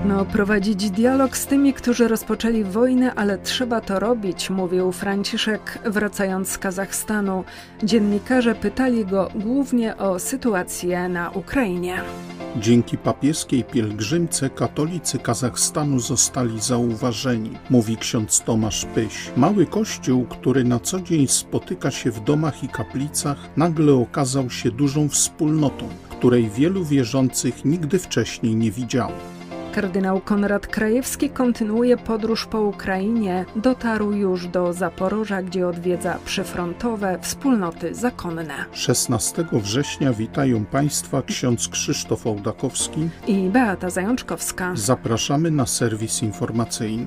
Trudno prowadzić dialog z tymi, którzy rozpoczęli wojnę, ale trzeba to robić, mówił Franciszek, wracając z Kazachstanu. Dziennikarze pytali go głównie o sytuację na Ukrainie. Dzięki papieskiej pielgrzymce katolicy Kazachstanu zostali zauważeni, mówi ksiądz Tomasz Pyś. Mały kościół, który na co dzień spotyka się w domach i kaplicach, nagle okazał się dużą wspólnotą, której wielu wierzących nigdy wcześniej nie widziało. Kardynał Konrad Krajewski kontynuuje podróż po Ukrainie. Dotarł już do Zaporoża, gdzie odwiedza przyfrontowe wspólnoty zakonne. 16 września witają Państwa ksiądz Krzysztof Ołdakowski i Beata Zajączkowska. Zapraszamy na serwis informacyjny.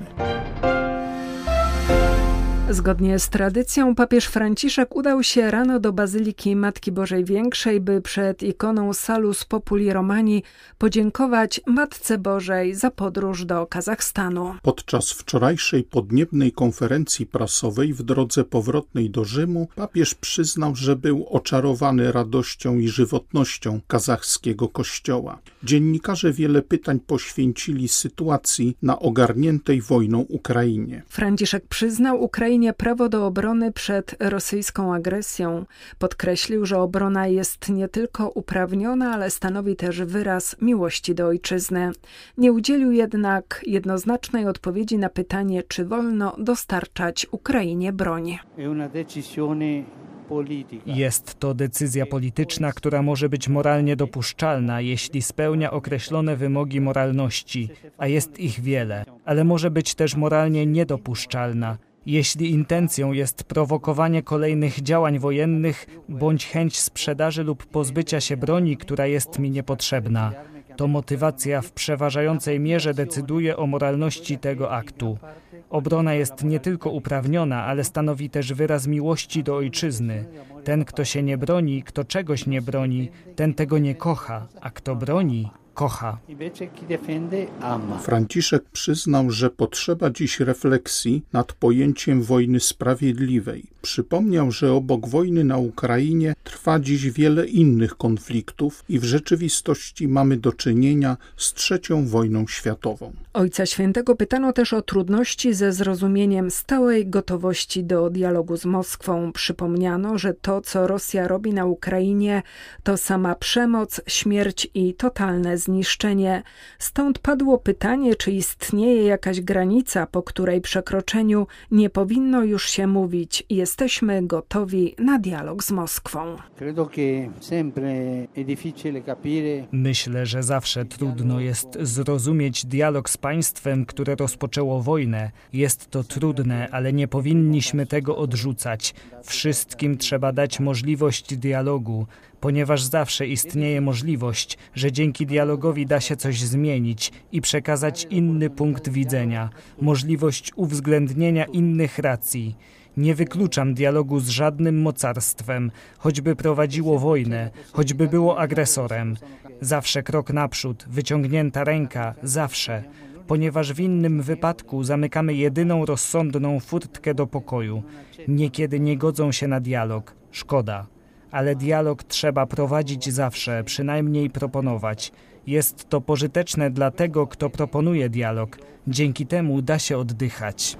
Zgodnie z tradycją papież Franciszek udał się rano do Bazyliki Matki Bożej Większej, by przed ikoną Salus Populi Romani podziękować Matce Bożej za podróż do Kazachstanu. Podczas wczorajszej podniebnej konferencji prasowej w drodze powrotnej do Rzymu papież przyznał, że był oczarowany radością i żywotnością kazachskiego kościoła. Dziennikarze wiele pytań poświęcili sytuacji na ogarniętej wojną Ukrainie. Franciszek przyznał Ukrainie prawo do obrony przed rosyjską agresją. Podkreślił, że obrona jest nie tylko uprawniona, ale stanowi też wyraz miłości do ojczyzny. Nie udzielił jednak jednoznacznej odpowiedzi na pytanie, czy wolno dostarczać Ukrainie broń. Jest to decyzja polityczna, która może być moralnie dopuszczalna, jeśli spełnia określone wymogi moralności, a jest ich wiele, ale może być też moralnie niedopuszczalna, jeśli intencją jest prowokowanie kolejnych działań wojennych bądź chęć sprzedaży lub pozbycia się broni, która jest mi niepotrzebna, to motywacja w przeważającej mierze decyduje o moralności tego aktu. Obrona jest nie tylko uprawniona, ale stanowi też wyraz miłości do ojczyzny. Ten, kto się nie broni, kto czegoś nie broni, ten tego nie kocha, a kto broni, kocha. Franciszek przyznał, że potrzeba dziś refleksji nad pojęciem wojny sprawiedliwej. Przypomniał, że obok wojny na Ukrainie trwa dziś wiele innych konfliktów i w rzeczywistości mamy do czynienia z trzecią wojną światową. Ojca Świętego pytano też o trudności ze zrozumieniem stałej gotowości do dialogu z Moskwą. Przypomniano, że to, co Rosja robi na Ukrainie, to sama przemoc, śmierć i totalne zniszczenie. Stąd padło pytanie, czy istnieje jakaś granica, po której przekroczeniu nie powinno już się mówić. Jesteśmy gotowi na dialog z Moskwą. Myślę, że zawsze trudno jest zrozumieć dialog z państwem, które rozpoczęło wojnę. Jest to trudne, ale nie powinniśmy tego odrzucać. Wszystkim trzeba dać możliwość dialogu, ponieważ zawsze istnieje możliwość, że dzięki dialogowi da się coś zmienić i przekazać inny punkt widzenia, możliwość uwzględnienia innych racji. Nie wykluczam dialogu z żadnym mocarstwem, choćby prowadziło wojnę, choćby było agresorem. Zawsze krok naprzód, wyciągnięta ręka, zawsze ponieważ w innym wypadku zamykamy jedyną rozsądną furtkę do pokoju. Niekiedy nie godzą się na dialog. Szkoda. Ale dialog trzeba prowadzić zawsze, przynajmniej proponować. Jest to pożyteczne dla tego, kto proponuje dialog. Dzięki temu da się oddychać.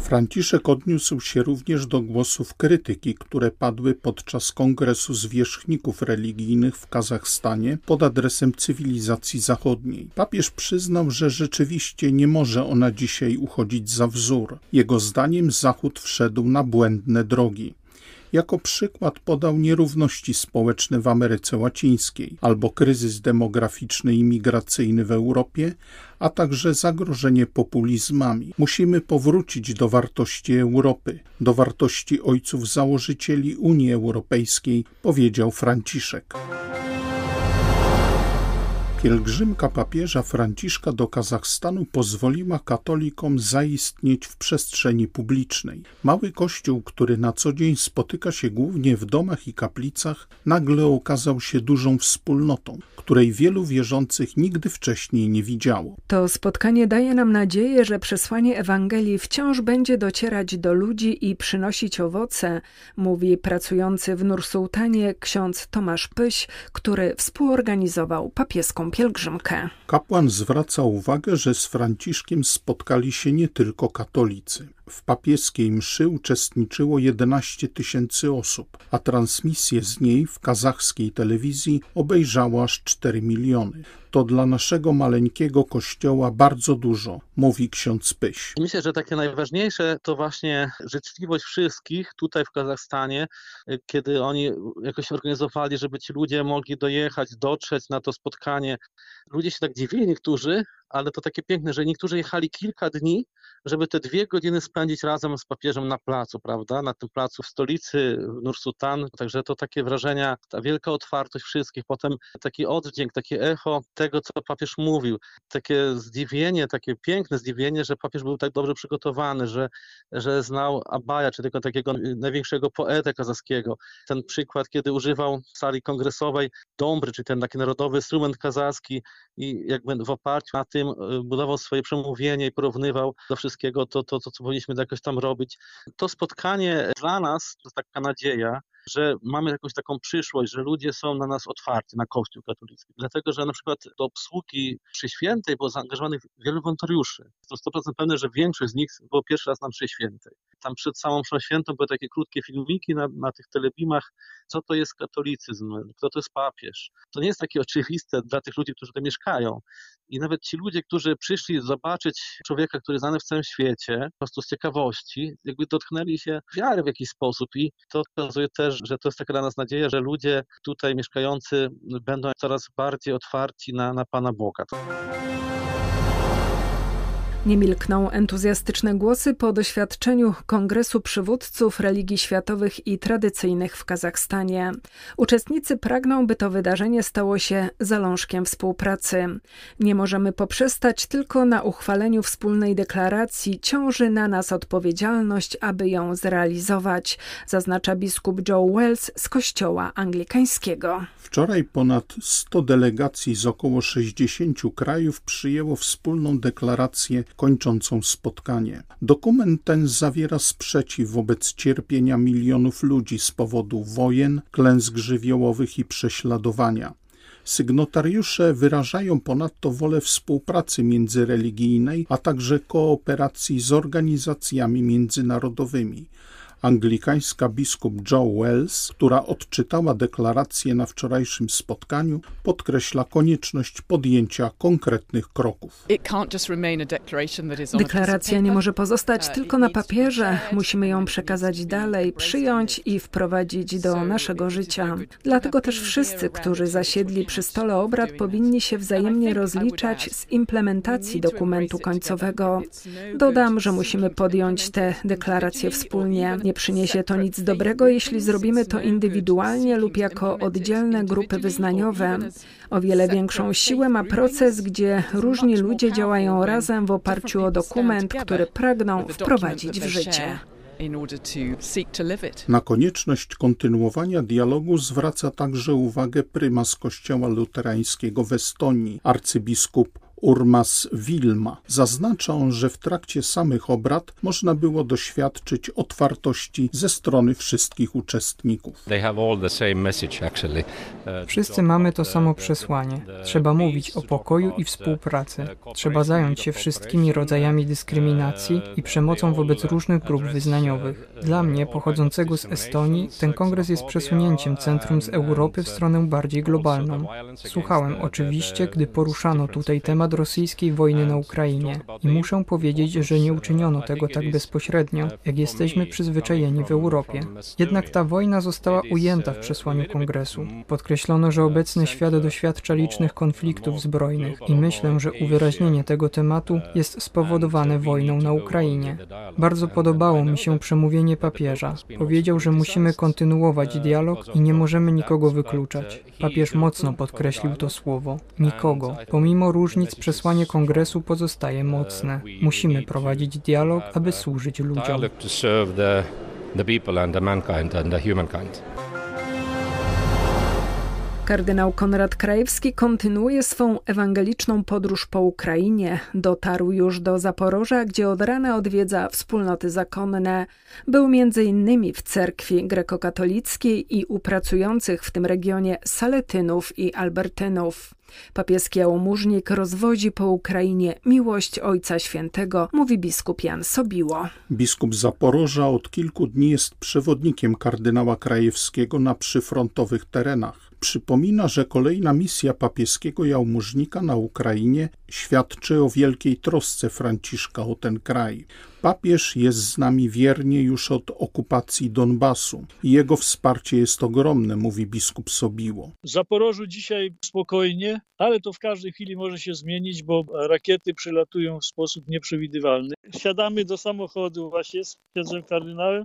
Franciszek odniósł się również do głosów krytyki, które padły podczas kongresu zwierzchników religijnych w Kazachstanie pod adresem cywilizacji zachodniej. Papież przyznał, że rzeczywiście nie może ona dzisiaj uchodzić za wzór. Jego zdaniem Zachód wszedł na błędne drogi. Jako przykład podał nierówności społeczne w Ameryce Łacińskiej albo kryzys demograficzny i migracyjny w Europie, a także zagrożenie populizmami. Musimy powrócić do wartości Europy, do wartości ojców założycieli Unii Europejskiej, powiedział Franciszek. Pielgrzymka papieża Franciszka do Kazachstanu pozwoliła katolikom zaistnieć w przestrzeni publicznej. Mały kościół, który na co dzień spotyka się głównie w domach i kaplicach, nagle okazał się dużą wspólnotą, której wielu wierzących nigdy wcześniej nie widziało. To spotkanie daje nam nadzieję, że przesłanie Ewangelii wciąż będzie docierać do ludzi i przynosić owoce, mówi pracujący w Nursultanie ksiądz Tomasz Pyś, który współorganizował papieską pielgrzymkę. Kapłan zwraca uwagę, że z Franciszkiem spotkali się nie tylko katolicy. W papieskiej mszy uczestniczyło 11 tysięcy osób, a transmisję z niej w kazachskiej telewizji obejrzało aż 4 miliony. To dla naszego maleńkiego kościoła bardzo dużo, mówi ksiądz Pyś. Myślę, że takie najważniejsze to właśnie życzliwość wszystkich tutaj w Kazachstanie, kiedy oni jakoś organizowali, żeby ci ludzie mogli dojechać, dotrzeć na to spotkanie. Ludzie się tak dziwili niektórzy, ale to takie piękne, że niektórzy jechali kilka dni, żeby te dwie godziny spędzić razem z papieżem na placu, prawda? Na tym placu w stolicy, w Nursultan. Także to takie wrażenia, ta wielka otwartość wszystkich, potem taki oddźwięk, takie echo tego, co papież mówił. Takie zdziwienie, takie piękne zdziwienie, że papież był tak dobrze przygotowany, że, że znał Abaja, czy takiego największego poetę kazachskiego. Ten przykład, kiedy używał w sali kongresowej dąbry, czyli ten taki narodowy instrument kazachski i jakby w oparciu na tym y, budował swoje przemówienie i porównywał do wszystkiego to, to, to co powinniśmy jakoś tam robić. To spotkanie dla nas to taka nadzieja, że mamy jakąś taką przyszłość, że ludzie są na nas otwarci, na Kościół katolicki. Dlatego, że na przykład do obsługi przy świętej było zaangażowanych wielu wolontariuszy. To 100% pewne, że większość z nich było pierwszy raz na mszy świętej. Tam przed samą świętą były takie krótkie filmiki na, na tych telebimach, co to jest katolicyzm, kto to jest papież. To nie jest takie oczywiste dla tych ludzi, którzy tutaj mieszkają. I nawet ci ludzie, którzy przyszli zobaczyć człowieka, który jest znany w całym świecie, po prostu z ciekawości, jakby dotknęli się wiary w jakiś sposób i to pokazuje też, że to jest taka dla nas nadzieja, że ludzie tutaj mieszkający będą coraz bardziej otwarci na, na Pana Boga. Nie milkną entuzjastyczne głosy po doświadczeniu Kongresu Przywódców Religii Światowych i Tradycyjnych w Kazachstanie. Uczestnicy pragną, by to wydarzenie stało się zalążkiem współpracy. Nie możemy poprzestać tylko na uchwaleniu wspólnej deklaracji. Ciąży na nas odpowiedzialność, aby ją zrealizować, zaznacza biskup Joe Wells z Kościoła Anglikańskiego. Wczoraj ponad 100 delegacji z około 60 krajów przyjęło wspólną deklarację kończącą spotkanie. Dokument ten zawiera sprzeciw wobec cierpienia milionów ludzi z powodu wojen, klęsk żywiołowych i prześladowania. Sygnotariusze wyrażają ponadto wolę współpracy międzyreligijnej, a także kooperacji z organizacjami międzynarodowymi anglikańska biskup Joe Wells, która odczytała deklarację na wczorajszym spotkaniu, podkreśla konieczność podjęcia konkretnych kroków. Deklaracja nie może pozostać uh, tylko na papierze. Musimy ją przekazać dalej, przyjąć i wprowadzić do naszego życia. Dlatego też wszyscy, którzy zasiedli przy stole obrad, powinni się wzajemnie rozliczać z implementacji dokumentu końcowego. No Dodam, że musimy podjąć tę deklarację wspólnie. Nie przyniesie to nic dobrego, jeśli zrobimy to indywidualnie lub jako oddzielne grupy wyznaniowe. O wiele większą siłę ma proces, gdzie różni ludzie działają razem w oparciu o dokument, który pragną wprowadzić w życie. Na konieczność kontynuowania dialogu zwraca także uwagę prymas Kościoła Luterańskiego w Estonii, arcybiskup Urmas Wilma. Zaznaczą, że w trakcie samych obrad można było doświadczyć otwartości ze strony wszystkich uczestników. Wszyscy mamy to samo przesłanie. Trzeba mówić o pokoju i współpracy. Trzeba zająć się wszystkimi rodzajami dyskryminacji i przemocą wobec różnych grup wyznaniowych. Dla mnie, pochodzącego z Estonii, ten kongres jest przesunięciem centrum z Europy w stronę bardziej globalną. Słuchałem oczywiście, gdy poruszano tutaj temat rosyjskiej wojny na Ukrainie i muszę powiedzieć, że nie uczyniono tego tak bezpośrednio, jak jesteśmy przyzwyczajeni w Europie. Jednak ta wojna została ujęta w przesłaniu kongresu. Podkreślono, że obecny świat doświadcza licznych konfliktów zbrojnych i myślę, że uwyraźnienie tego tematu jest spowodowane wojną na Ukrainie. Bardzo podobało mi się przemówienie papieża. Powiedział, że musimy kontynuować dialog i nie możemy nikogo wykluczać. Papież mocno podkreślił to słowo nikogo. Pomimo różnic przesłanie kongresu pozostaje mocne. Musimy prowadzić dialog, aby służyć ludziom. Kardynał Konrad Krajewski kontynuuje swą ewangeliczną podróż po Ukrainie. Dotarł już do Zaporoża, gdzie od rana odwiedza wspólnoty zakonne. Był m.in. w cerkwi grekokatolickiej i u pracujących w tym regionie Saletynów i Albertynów. Papieski jałmużnik rozwozi po Ukrainie miłość Ojca Świętego, mówi biskup Jan Sobiło. Biskup Zaporoża od kilku dni jest przewodnikiem kardynała Krajewskiego na przyfrontowych terenach. Przypomina, że kolejna misja papieskiego jałmużnika na Ukrainie świadczy o wielkiej trosce Franciszka o ten kraj. Papież jest z nami wiernie już od okupacji Donbasu jego wsparcie jest ogromne, mówi biskup Sobiło. W Zaporożu dzisiaj spokojnie, ale to w każdej chwili może się zmienić, bo rakiety przylatują w sposób nieprzewidywalny. Siadamy do samochodu właśnie z księdzem kardynałem,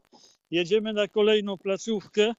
jedziemy na kolejną placówkę,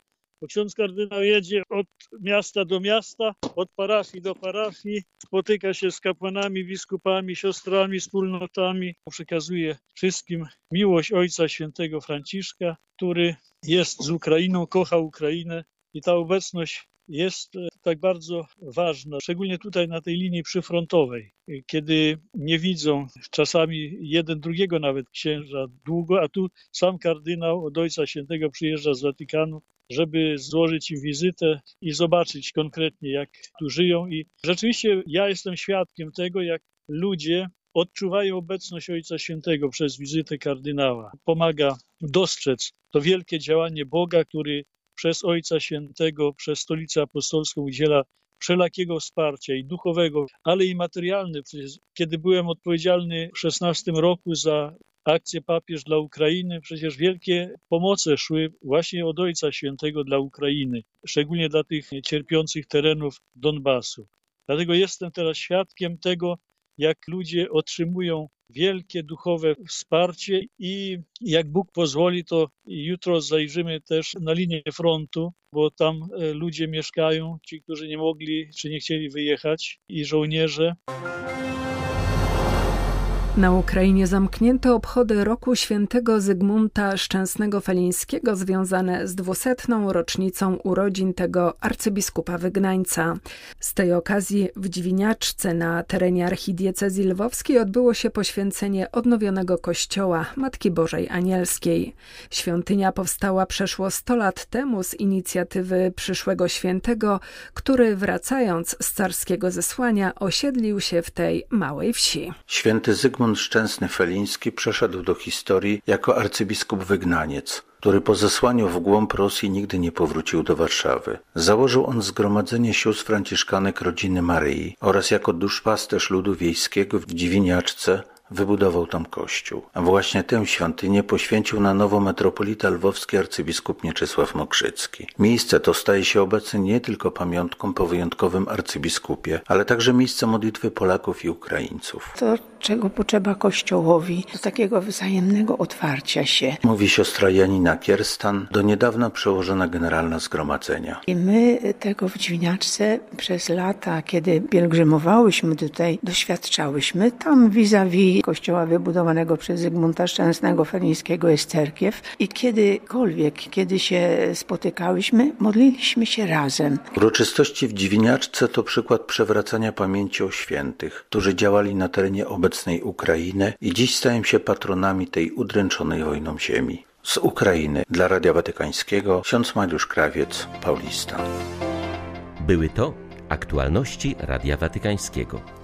ksiądz kardynał jedzie od miasta do miasta, od parafii do parafii, spotyka się z kapłanami, biskupami, siostrami, wspólnotami, przekazuje wszystkim miłość Ojca Świętego Franciszka, który jest z Ukrainą, kocha Ukrainę i ta obecność jest e, tak bardzo ważna, szczególnie tutaj na tej linii przyfrontowej, kiedy nie widzą czasami jeden drugiego nawet księża długo, a tu sam kardynał od Ojca Świętego przyjeżdża z Watykanu żeby złożyć im wizytę i zobaczyć konkretnie, jak tu żyją. I rzeczywiście ja jestem świadkiem tego, jak ludzie odczuwają obecność Ojca Świętego przez wizytę kardynała. Pomaga dostrzec to wielkie działanie Boga, który przez Ojca Świętego, przez Stolicę Apostolską udziela wszelakiego wsparcia i duchowego, ale i materialne. Kiedy byłem odpowiedzialny w 16 roku za akcję Papież dla Ukrainy, przecież wielkie pomoce szły właśnie od Ojca Świętego dla Ukrainy, szczególnie dla tych cierpiących terenów Donbasu. Dlatego jestem teraz świadkiem tego, jak ludzie otrzymują wielkie duchowe wsparcie i jak Bóg pozwoli, to jutro zajrzymy też na linię frontu, bo tam e, ludzie mieszkają, ci, którzy nie mogli czy nie chcieli wyjechać i żołnierze. Na Ukrainie zamknięto obchody roku świętego Zygmunta Szczęsnego Felińskiego związane z dwusetną rocznicą urodzin tego arcybiskupa wygnańca. Z tej okazji w Dźwiniaczce na terenie archidiecezji lwowskiej odbyło się poświęcenie odnowionego kościoła Matki Bożej Anielskiej. Świątynia powstała przeszło 100 lat temu z inicjatywy przyszłego świętego, który wracając z carskiego zesłania osiedlił się w tej małej wsi. Święty Zygmunt Zygmunt Szczęsny Feliński przeszedł do historii jako arcybiskup wygnaniec, który po zesłaniu w głąb Rosji nigdy nie powrócił do Warszawy. Założył on Zgromadzenie Sióstr Franciszkanek Rodziny Maryi oraz jako duszpasterz ludu wiejskiego w Dziwiniaczce wybudował tam kościół. A właśnie tę świątynię poświęcił na nowo metropolita lwowski arcybiskup Mieczysław Mokrzycki. Miejsce to staje się obecnie nie tylko pamiątką po wyjątkowym arcybiskupie, ale także miejsce modlitwy Polaków i Ukraińców. To, czego potrzeba Kościołowi, do takiego wzajemnego otwarcia się. Mówi siostra Janina Kierstan, do niedawna przełożona generalna zgromadzenia. I my tego w Dźwiniaczce przez lata, kiedy pielgrzymowałyśmy tutaj, doświadczałyśmy. Tam vis-a-vis kościoła wybudowanego przez Zygmunta Szczęsnego Felińskiego jest cerkiew i kiedykolwiek, kiedy się spotykałyśmy, modliliśmy się razem. Uroczystości w Dziwiniaczce to przykład przewracania pamięci o świętych, którzy działali na terenie obecnej Ukrainy i dziś stają się patronami tej udręczonej wojną ziemi. Z Ukrainy dla Radia Watykańskiego ksiądz Mariusz Krawiec, Paulista. Były to aktualności Radia Watykańskiego.